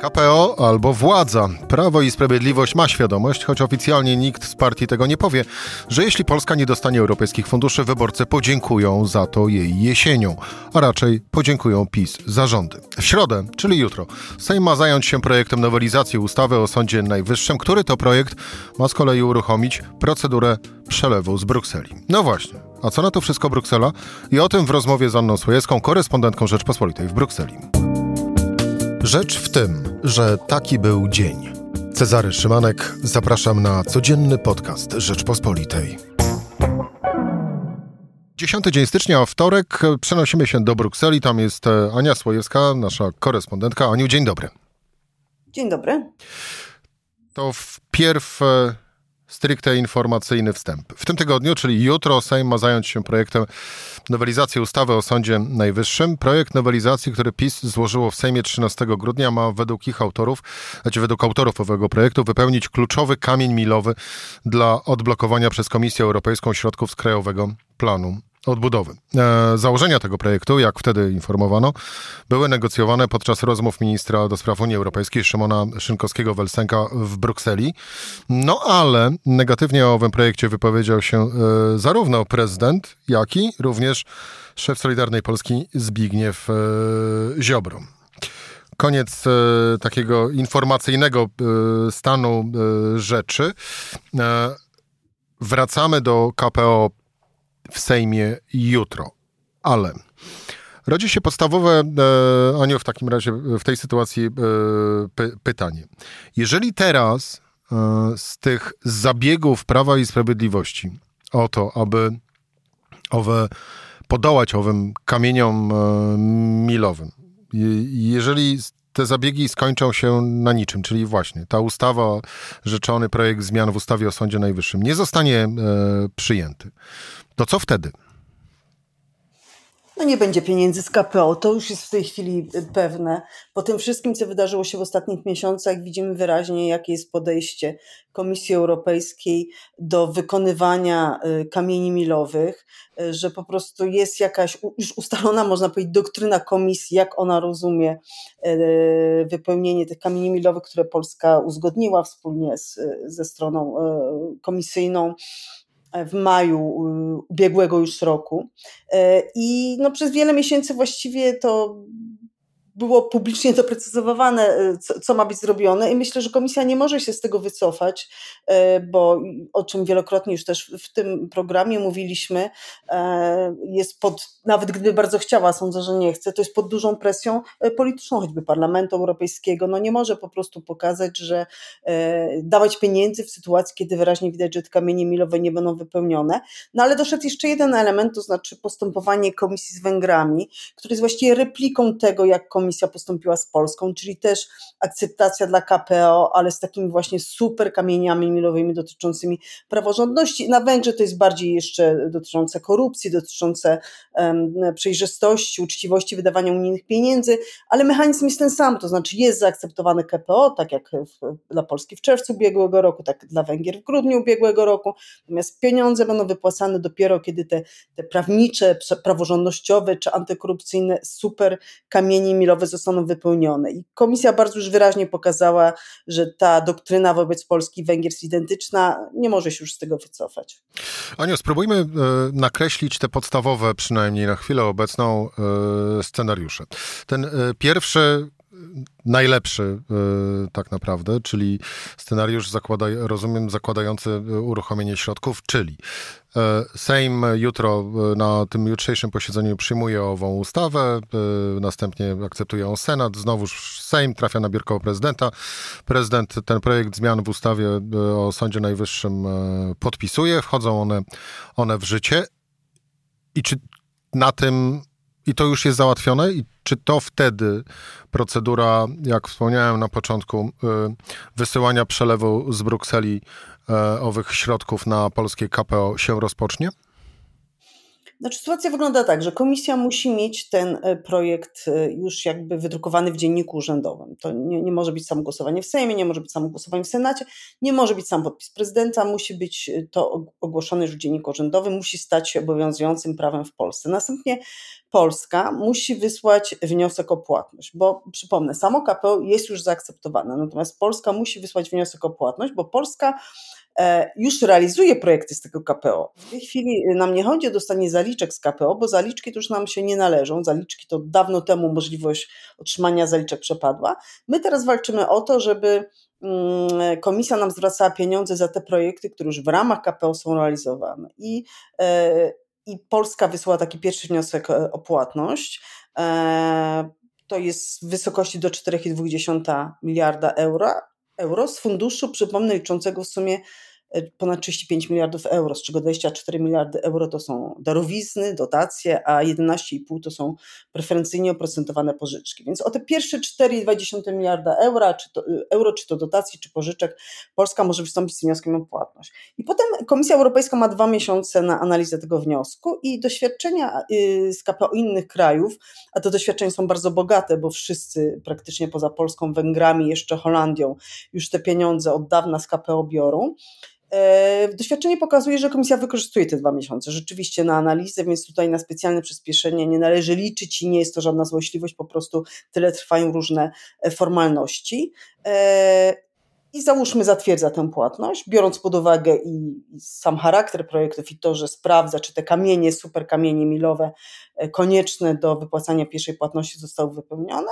KPO albo władza. Prawo i Sprawiedliwość ma świadomość, choć oficjalnie nikt z partii tego nie powie, że jeśli Polska nie dostanie europejskich funduszy, wyborcy podziękują za to jej jesienią, a raczej podziękują PiS za rządy. W środę, czyli jutro, Sejm ma zająć się projektem nowelizacji ustawy o Sądzie Najwyższym, który to projekt ma z kolei uruchomić procedurę przelewu z Brukseli. No właśnie, a co na to wszystko Bruksela? I o tym w rozmowie z Anną Słojewską, korespondentką Rzeczpospolitej w Brukseli. Rzecz w tym, że taki był dzień. Cezary Szymanek, zapraszam na codzienny podcast Rzeczpospolitej. Dziesiąty dzień stycznia, wtorek, przenosimy się do Brukseli. Tam jest e, Ania Słojewska, nasza korespondentka. Aniu, dzień dobry. Dzień dobry. To wpierw stricte informacyjny wstęp. W tym tygodniu, czyli jutro, Sejm ma zająć się projektem nowelizacji ustawy o Sądzie Najwyższym. Projekt nowelizacji, który PiS złożyło w Sejmie 13 grudnia, ma według ich autorów, znaczy według autorów owego projektu, wypełnić kluczowy kamień milowy dla odblokowania przez Komisję Europejską środków z Krajowego Planu odbudowy. E, założenia tego projektu, jak wtedy informowano, były negocjowane podczas rozmów ministra do spraw Unii Europejskiej Szymona Szynkowskiego-Welsenka w Brukseli. No ale negatywnie o owym projekcie wypowiedział się e, zarówno prezydent, jak i również szef Solidarnej Polski Zbigniew e, Ziobro koniec e, takiego informacyjnego e, stanu e, rzeczy. Wracamy do KPO w Sejmie jutro. Ale rodzi się podstawowe, e, Aniu, w takim razie w tej sytuacji e, py, pytanie. Jeżeli teraz e, z tych zabiegów Prawa i Sprawiedliwości o to, aby owe, podołać owym kamieniom e, milowym, jeżeli te zabiegi skończą się na niczym, czyli właśnie ta ustawa, rzeczony projekt zmian w ustawie o Sądzie Najwyższym nie zostanie e, przyjęty, to co wtedy? No nie będzie pieniędzy z KPO, to już jest w tej chwili pewne. Po tym wszystkim, co wydarzyło się w ostatnich miesiącach, widzimy wyraźnie, jakie jest podejście Komisji Europejskiej do wykonywania y, kamieni milowych, y, że po prostu jest jakaś już ustalona, można powiedzieć, doktryna Komisji, jak ona rozumie y, wypełnienie tych kamieni milowych, które Polska uzgodniła wspólnie z, ze stroną komisyjną w maju y, ubiegłego już roku. E, I no przez wiele miesięcy właściwie to było publicznie doprecyzowane, y, co, co, ma być zrobione, i myślę, że komisja nie może się z tego wycofać, e, bo o czym wielokrotnie już też w tym programie mówiliśmy, e, jest pod, nawet gdyby bardzo chciała, sądzę, że nie chce, to jest pod dużą presją e, polityczną, choćby Parlamentu Europejskiego. No nie może po prostu pokazać, że dawać pieniędzy w sytuacji, kiedy wyraźnie widać, że te kamienie milowe nie będą wypełnione. No ale doszedł jeszcze jeden element, to znaczy postępowanie komisji z Węgrami, który jest właściwie repliką tego, jak komisja komisja postąpiła z Polską, czyli też akceptacja dla KPO, ale z takimi właśnie super kamieniami milowymi dotyczącymi praworządności. Na Węgrzech to jest bardziej jeszcze dotyczące korupcji, dotyczące um, przejrzystości, uczciwości wydawania unijnych pieniędzy, ale mechanizm jest ten sam, to znaczy jest zaakceptowany KPO, tak jak w, dla Polski w czerwcu ubiegłego roku, tak dla Węgier w grudniu ubiegłego roku, natomiast pieniądze będą wypłacane dopiero, kiedy te, te prawnicze, praworządnościowe czy antykorupcyjne super kamienie milowe zostaną wypełnione. I komisja bardzo już wyraźnie pokazała, że ta doktryna wobec Polski i Węgier jest identyczna, nie może się już z tego wycofać. Aniu, spróbujmy e, nakreślić te podstawowe, przynajmniej na chwilę obecną, e, scenariusze. Ten e, pierwszy najlepszy tak naprawdę, czyli scenariusz, zakłada, rozumiem, zakładający uruchomienie środków, czyli E, Sejm jutro na tym jutrzejszym posiedzeniu przyjmuje ową ustawę, następnie akceptuje ją Senat, znowuż Sejm trafia na biurko prezydenta. Prezydent ten projekt zmian w ustawie o Sądzie Najwyższym podpisuje, wchodzą one, one w życie. I czy na tym i to już jest załatwione? I czy to wtedy procedura, jak wspomniałem na początku, wysyłania przelewu z Brukseli E, owych środków na polskie KPO się rozpocznie? Znaczy, sytuacja wygląda tak, że komisja musi mieć ten e, projekt e, już jakby wydrukowany w dzienniku urzędowym. To nie, nie może być samo głosowanie w Sejmie, nie może być samo głosowanie w Senacie, nie może być sam podpis prezydenta, musi być e, to ogłoszone już w dzienniku urzędowym, musi stać się obowiązującym prawem w Polsce. Następnie Polska musi wysłać wniosek o płatność, bo przypomnę, samo KPO jest już zaakceptowane, natomiast Polska musi wysłać wniosek o płatność, bo Polska już realizuje projekty z tego KPO. W tej chwili nam nie chodzi o dostanie zaliczek z KPO, bo zaliczki to już nam się nie należą. Zaliczki to dawno temu możliwość otrzymania zaliczek przepadła. My teraz walczymy o to, żeby mm, komisja nam zwracała pieniądze za te projekty, które już w ramach KPO są realizowane. I, e, i Polska wysłała taki pierwszy wniosek e, o płatność. To jest w wysokości do 4,2 miliarda euro, euro z funduszu, przypomnę, liczącego w sumie e, ponad 35 miliardów euro, z czego 24 miliardy euro to są darowizny, dotacje, a 11,5 to są preferencyjnie oprocentowane pożyczki. Więc o te pierwsze 4,2 miliarda euro czy, to, e, euro, czy to dotacji, czy pożyczek, Polska może wystąpić z wnioskiem o płatność. I potem Komisja Europejska ma dwa miesiące na analizę tego wniosku i doświadczenia y, z KPO innych krajów, a te doświadczenia są bardzo bogate, bo wszyscy praktycznie poza Polską, Węgrami, jeszcze Holandią już te pieniądze od dawna z KPO biorą. E, doświadczenie pokazuje, że komisja wykorzystuje te dwa miesiące rzeczywiście na analizę, więc tutaj na specjalne przyspieszenie nie należy liczyć i nie jest to żadna złośliwość, po prostu tyle trwają różne e, formalności. E, i załóżmy zatwierdza tę płatność, biorąc pod uwagę i, sam charakter projektów i to, że sprawdza, czy te kamienie, super kamienie milowe konieczne do wypłacania pierwszej płatności zostały wypełnione.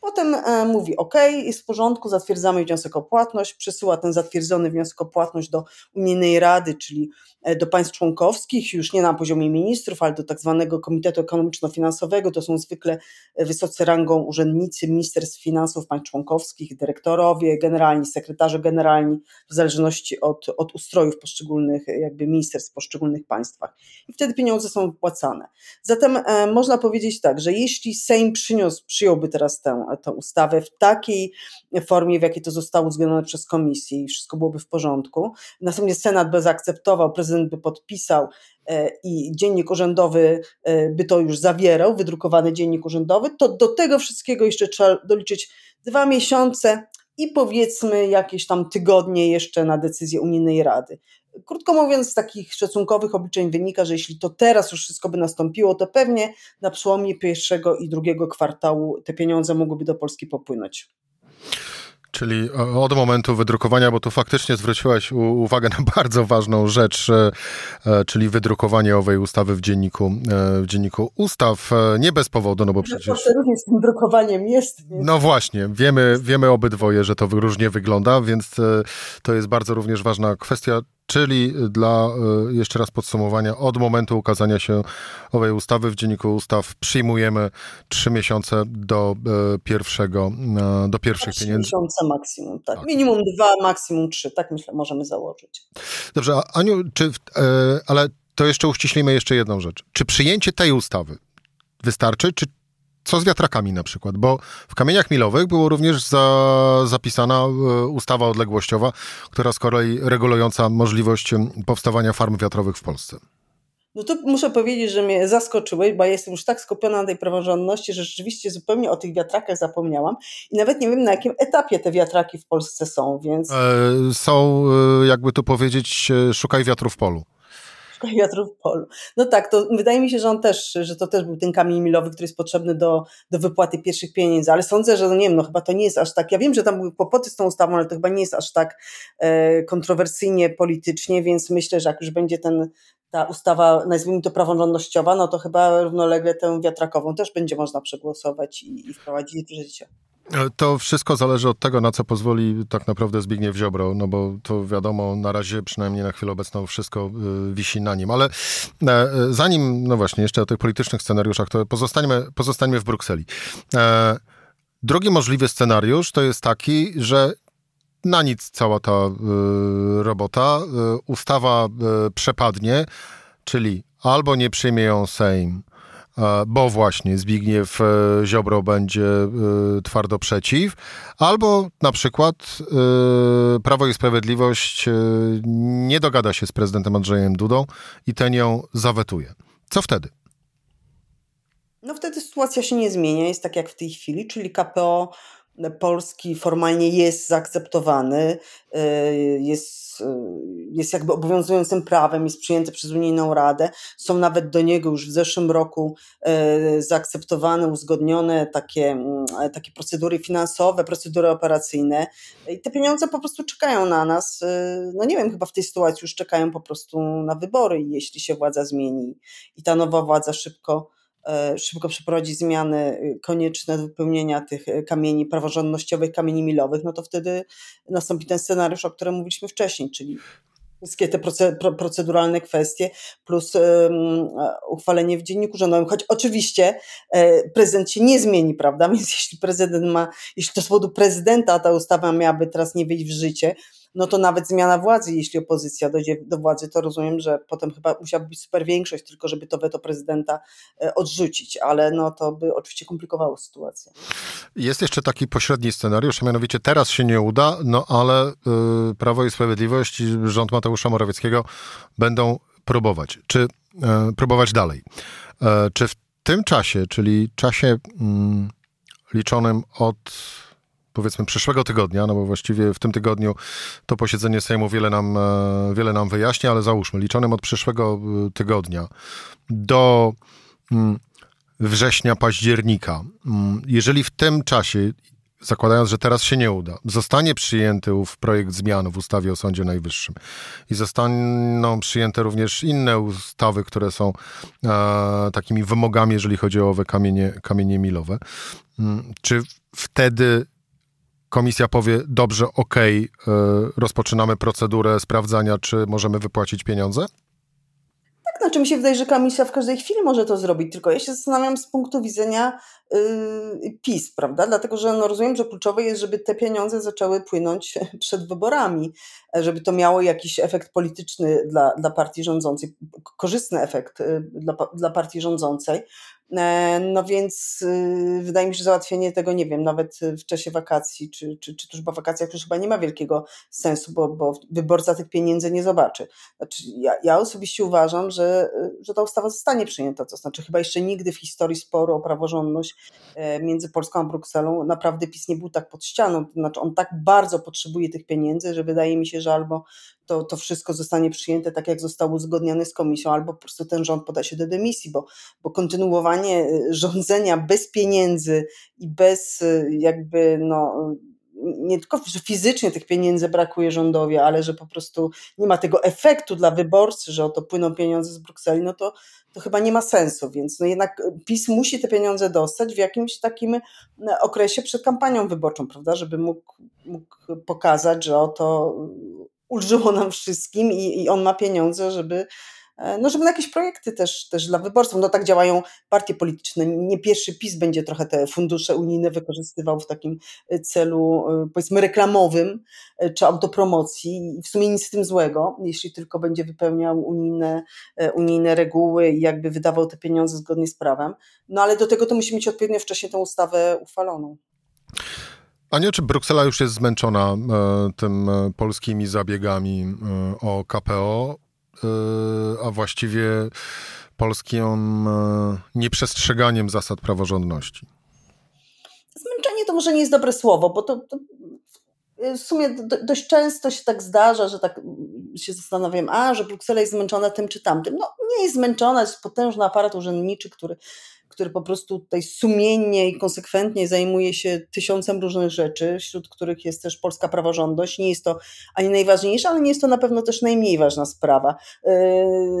Potem e, mówi OK, jest w porządku, zatwierdzamy wniosek o płatność, przesyła ten zatwierdzony wniosek o płatność do Unijnej Rady, czyli e, do państw członkowskich, już nie na poziomie ministrów, ale do tak zwanego Komitetu Ekonomiczno-Finansowego. To są zwykle wysocy rangą urzędnicy Ministerstw Finansów państw członkowskich, dyrektorowie, generalni, sekretarze generalni, w zależności od, od ustrojów poszczególnych jakby ministerstw w poszczególnych państwach. I wtedy pieniądze są wypłacane. Zatem e, można powiedzieć tak, że jeśli Sejm przyniósł, przyjąłby teraz tę tę ustawę w takiej formie, w jakiej to zostało uzgodnione przez komisję i wszystko byłoby w porządku. Następnie Senat by zaakceptował, prezydent by podpisał e, i dziennik urzędowy e, by to już zawierał, wydrukowany dziennik urzędowy, to do tego wszystkiego jeszcze trzeba doliczyć dwa miesiące i powiedzmy jakieś tam tygodnie jeszcze na decyzję Unijnej Rady. Krótko mówiąc, z takich szacunkowych obliczeń wynika, że jeśli to teraz już wszystko by nastąpiło, to pewnie na przełomie pierwszego i drugiego kwartału te pieniądze mogłyby do Polski popłynąć. Czyli od momentu wydrukowania, bo tu faktycznie zwróciłaś uwagę na bardzo ważną rzecz, e, e, czyli wydrukowanie owej ustawy w dzienniku, e, w dzienniku ustaw. Nie bez powodu, no bo przecież... Różnie z tym drukowaniem jest. No właśnie, wiemy, wiemy obydwoje, że to różnie wygląda, więc to jest bardzo również ważna kwestia czyli dla, e, jeszcze raz podsumowania, od momentu ukazania się owej ustawy w Dzienniku Ustaw przyjmujemy trzy miesiące do e, pierwszego, e, do pierwszych trzy pieniędzy. miesiące maksimum, tak. tak. Minimum dwa, maksimum trzy, tak myślę, możemy założyć. Dobrze, Aniu, czy, ale to jeszcze uściślimy jeszcze jedną rzecz. Czy przyjęcie tej ustawy wystarczy, czy co z wiatrakami na przykład? Bo w kamieniach milowych było również za, zapisana e, ustawa odległościowa, która z kolei regulująca możliwość powstawania farm wiatrowych w Polsce. No to muszę powiedzieć, że mnie zaskoczyłeś, bo ja jestem już tak skupiona na tej praworządności, że rzeczywiście zupełnie o tych wiatrakach zapomniałam i nawet nie wiem na jakim etapie te wiatraki w Polsce są, więc... E, są, e, jakby tu powiedzieć, szukaj wiatru w polu wiatru w polu. No tak, to wydaje mi się, że on też, że to też był ten kamień milowy, który jest potrzebny do, do wypłaty pierwszych pieniędzy, ale sądzę, że no nie wiem, no chyba to nie jest aż tak, ja wiem, że tam były kłopoty z tą ustawą, ale to chyba nie jest aż tak e, kontrowersyjnie politycznie, więc myślę, że jak już będzie ten, ta ustawa, nazwijmy to praworządnościowa, no to chyba równolegle tę wiatrakową też będzie można przegłosować i, i wprowadzić w życie. To wszystko zależy od tego, na co pozwoli tak naprawdę Zbigniew Ziobro, no bo to wiadomo, na razie przynajmniej na chwilę obecną wszystko y, wisi na nim. Ale e, zanim, no właśnie, jeszcze o tych politycznych scenariuszach, to pozostańmy, pozostańmy w Brukseli. E, drugi możliwy scenariusz to jest taki, że na nic cała ta y, robota, y, ustawa przepadnie, czyli albo nie przyjmie ją Sejm, bo właśnie Zbigniew e, Ziobro będzie e, twardo przeciw, albo na przykład e, Prawo i Sprawiedliwość nie dogada się z prezydentem Andrzejem Dudą i ten ją zawetuje. Co wtedy? No wtedy sytuacja się nie zmienia, jest tak jak w tej chwili, czyli KPO polski formalnie jest zaakceptowany, y, jest, y, jest jakby obowiązującym prawem, jest przyjęty przez Unijną Radę. Są nawet do niego już w zeszłym roku y, zaakceptowane, uzgodnione takie, mm, takie procedury finansowe, procedury operacyjne i te pieniądze po prostu czekają na nas. No nie wiem, chyba w tej sytuacji już czekają po prostu na wybory jeśli się władza zmieni i ta nowa władza szybko szybko przeprowadzi zmiany y, konieczne do wypełnienia tych y, kamieni praworządnościowych, kamieni milowych, no to wtedy nastąpi ten scenariusz, o którym mówiliśmy wcześniej, czyli wszystkie te proceduralne kwestie plus uchwalenie w dzienniku rządowym. Choć oczywiście e, prezydent się nie zmieni, prawda? Więc jeśli prezydent ma, jeśli to z powodu prezydenta ta ustawa miałaby teraz nie wejść w życie, no to nawet zmiana władzy, jeśli opozycja dojdzie do władzy, to rozumiem, że potem chyba musiałaby być super większość, tylko żeby to weto prezydenta e, odrzucić, ale no to by oczywiście komplikowało sytuację. Jest jeszcze taki pośredni scenariusz, a mianowicie teraz się nie uda, no ale y, Prawo i Sprawiedliwość i rząd Mateusza Morawieckiego będą próbować, czy y, próbować dalej. Y, czy w tym czasie, czyli czasie mm, liczonym od powiedzmy przyszłego tygodnia, no bo właściwie w tym tygodniu to posiedzenie Sejmu wiele nam, e, wiele nam wyjaśni, ale załóżmy, liczonym od przyszłego e, tygodnia do mm, września, października, mm, jeżeli w tym czasie, zakładając, że teraz się nie uda, zostanie przyjęty ów projekt zmian w ustawie o Sądzie Najwyższym i zostaną przyjęte również inne ustawy, które są e, takimi wymogami, jeżeli chodzi o owe kamienie, kamienie milowe, mm, czy wtedy komisja powie, dobrze, okej, okay, rozpoczynamy procedurę sprawdzania, czy możemy wypłacić pieniądze? Tak, znaczy mi się wydaje, że komisja w każdej chwili może to zrobić, tylko ja się zastanawiam z punktu widzenia yy, PiS, prawda? Dlatego, że no rozumiem, że kluczowe jest, żeby te pieniądze zaczęły płynąć przed wyborami, żeby to miało jakiś efekt polityczny dla, dla partii rządzącej, korzystny efekt y, dla, dla partii rządzącej. E, no więc y, wydaje mi się, że załatwienie tego, nie wiem, nawet w czasie wakacji, czy, czy, czy tuż po wakacjach już chyba nie ma wielkiego sensu, bo, bo wyborca tych pieniędzy nie zobaczy. Znaczy, ja, ja osobiście uważam, że, że ta ustawa zostanie przyjęta, to znaczy chyba jeszcze nigdy w historii sporu o praworządność e, między Polską a Brukselą naprawdę PiS nie był tak pod ścianą, to znaczy on tak bardzo potrzebuje tych pieniędzy, że wydaje mi się, że albo to, to wszystko zostanie przyjęte tak, jak zostało uzgodnione z komisją, albo po prostu ten rząd poda się do dymisji, bo, bo kontynuowanie y, rządzenia bez pieniędzy i bez y, jakby no nie tylko, że fizycznie tych pieniędzy brakuje rządowi, ale że po prostu nie ma tego efektu dla wyborcy, że oto płyną pieniądze z Brukseli, no to, to chyba nie ma sensu, więc no jednak PiS musi te pieniądze dostać w jakimś takim okresie przed kampanią wyborczą, prawda, żeby mógł, mógł pokazać, że oto ulżyło nam wszystkim i, i on ma pieniądze, żeby e, no, żeby na jakieś projekty też, też dla wyborców. No tak działają partie polityczne. Nie pierwszy PiS będzie trochę te fundusze unijne wykorzystywał w takim e, celu, e, powiedzmy, reklamowym czy autopromocji i w sumie nic z tym złego, jeśli tylko będzie wypełniał unijne, unijne reguły i jakby wydawał te pieniądze zgodnie z prawem. No ale do tego to musi mieć odpowiednio wcześniej tę ustawę uchwaloną. A nie, czy Bruksela już jest zmęczona e, tym e, polskimi zabiegami e, o KPO, e, a właściwie polskim e, nieprzestrzeganiem zasad praworządności? Zmęczenie to może nie jest dobre słowo, bo to, to w sumie do, dość często się tak zdarza, że tak się zastanawiam, a, że Bruksela jest zmęczona tym czy tamtym. No nie jest zmęczona, jest potężny aparat urzędniczy, który który po prostu tutaj sumiennie i konsekwentnie zajmuje się tysiącem różnych rzeczy, wśród których jest też polska praworządność. Nie jest to ani najważniejsza, ale nie jest to na pewno też najmniej ważna sprawa. Yy,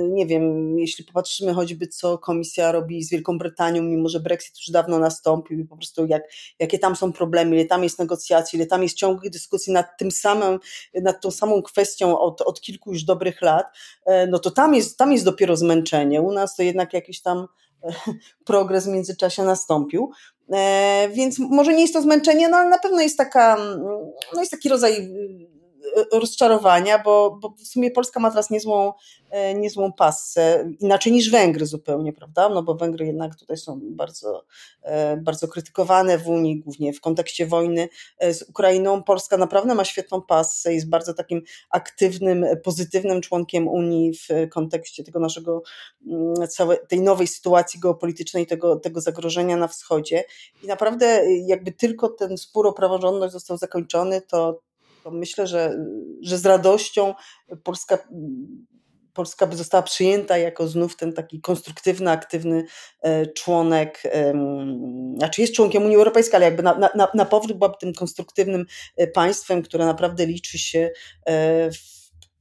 nie wiem, jeśli popatrzymy choćby, co komisja robi z Wielką Brytanią, mimo że Brexit już dawno nastąpił i po prostu jak, jakie tam są problemy, ile tam jest negocjacji, ile tam jest ciągłych dyskusji nad tym samym, nad tą samą kwestią od, od kilku już dobrych lat, yy, no to tam jest, tam jest dopiero zmęczenie. U nas to jednak jakieś tam progres w międzyczasie nastąpił. E, więc może nie jest to zmęczenie, no ale na pewno jest taka, no jest taki rodzaj rozczarowania, bo, bo w sumie Polska ma teraz niezłą, niezłą passę, inaczej niż Węgry zupełnie, prawda? No bo Węgry jednak tutaj są bardzo, bardzo krytykowane w Unii, głównie w kontekście wojny z Ukrainą. Polska naprawdę ma świetną passę, jest bardzo takim aktywnym, pozytywnym członkiem Unii w kontekście tego naszego, mm, całej tej nowej sytuacji geopolitycznej, tego, tego zagrożenia na wschodzie. I naprawdę jakby tylko ten spór o praworządność został zakończony, to, to myślę, że, że z radością Polska Polska by została przyjęta jako znów ten taki konstruktywny, aktywny e, członek, znaczy jest członkiem Unii Europejskiej, ale jakby na, na, na powrót byłaby tym konstruktywnym e, państwem, które naprawdę liczy się e, w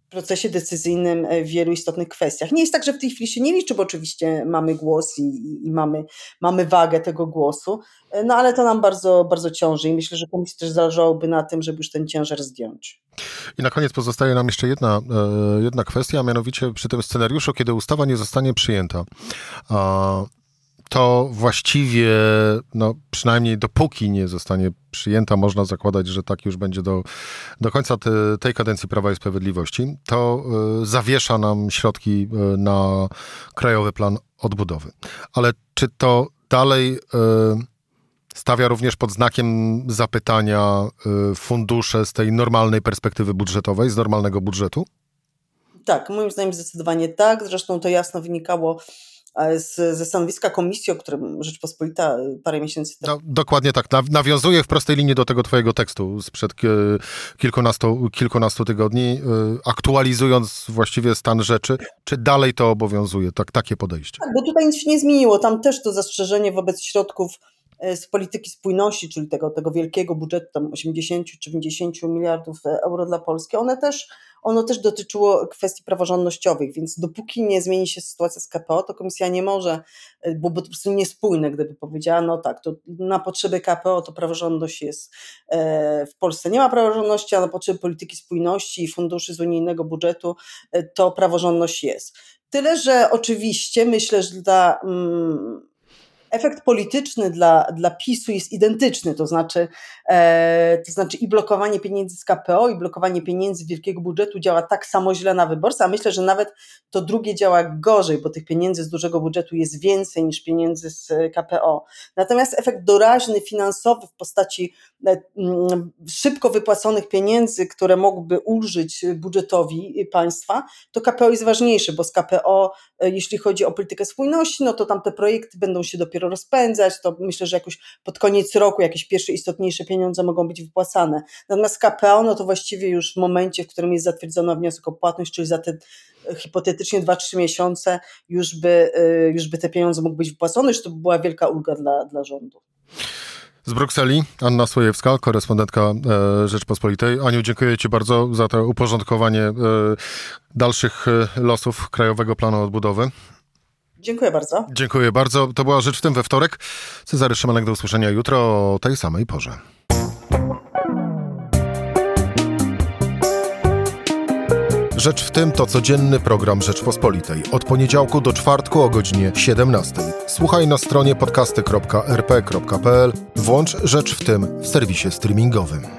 procesie decyzyjnym w wielu istotnych kwestiach. Nie jest tak, że w tej chwili się nie liczy, bo oczywiście mamy głos i, i, mamy, mamy wagę tego głosu, no ale to nam bardzo, bardzo ciąży i myślę, że komisji też zależałoby na tym, żeby już ten ciężar zdjąć. I na koniec pozostaje nam jeszcze jedna, e, jedna kwestia, a mianowicie przy tym scenariuszu, kiedy ustawa nie zostanie przyjęta to właściwie, no, przynajmniej dopóki nie zostanie przyjęta, można zakładać, że tak już będzie do, do końca te, tej kadencji Prawa i Sprawiedliwości, to y, zawiesza nam środki y, na Krajowy Plan Odbudowy. Ale czy to dalej y, stawia również pod znakiem zapytania fundusze z tej normalnej perspektywy budżetowej, z normalnego budżetu? Tak, moim zdaniem zdecydowanie tak. Zresztą to jasno wynikało z, ze stanowiska komisji, o którym Rzeczpospolita y, parę miesięcy temu. No, dokładnie tak. Nawiązuje w prostej linii do tego twojego tekstu sprzed kilkunastu, kilkunastu tygodni, aktualizując właściwie stan rzeczy. Czy dalej to obowiązuje, tak, takie podejście? Tak, bo tutaj nic się nie zmieniło. Tam też to zastrzeżenie wobec środków z polityki spójności, czyli tego, tego wielkiego budżetu, tam 80 czy 90 miliardów euro dla Polski, one też ono też dotyczyło kwestii praworządnościowych, więc dopóki nie zmieni się sytuacja z KPO, to komisja nie może, e, bo, to po prostu niespójne, gdyby powiedziała, no tak, to na potrzeby KPO to praworządność jest e, w Polsce nie ma praworządności, a na potrzeby polityki spójności i funduszy z unijnego budżetu e, to praworządność jest. Tyle, że oczywiście myślę, że dla mm, efekt polityczny dla, dla PiSu jest identyczny, to znaczy, e, to znaczy i blokowanie pieniędzy z KPO, i blokowanie pieniędzy z wielkiego budżetu działa tak samo źle na wyborcę, a myślę, że nawet to drugie działa gorzej, bo tych pieniędzy z dużego budżetu jest więcej niż pieniędzy z KPO. Natomiast efekt doraźny, finansowy w postaci e, szybko wypłaconych pieniędzy, które mogłyby ulżyć budżetowi państwa, to KPO jest ważniejszy, bo z KPO, e, jeśli chodzi o politykę spójności, no to tam te projekty będą się dopiero dopiero rozpędzać, to myślę, że jakoś pod koniec roku jakieś pierwsze istotniejsze pieniądze mogą być wypłacane. Natomiast KPO, no to właściwie już w momencie, w którym jest zatwierdzono wniosek o płatność, czyli za te e, hipotetycznie 2-3 miesiące już by, e, już by te pieniądze mogły być wypłacone, już to by była wielka ulga dla, dla rządu. Z Brukseli Anna Słojewska, korespondentka e, Rzeczpospolitej. Aniu, dziękuję Ci bardzo za to uporządkowanie dalszych losów Krajowego Planu Odbudowy. Dziękuję bardzo. Dziękuję bardzo. To była Rzecz w tym we wtorek. Cezary Szymanek do usłyszenia jutro o tej samej porze. Rzecz w tym to codzienny program Rzeczpospolitej. Od poniedziałku do czwartku o godzinie 17. Słuchaj na stronie podcasty.rp.pl. Włącz Rzecz w tym w serwisie streamingowym.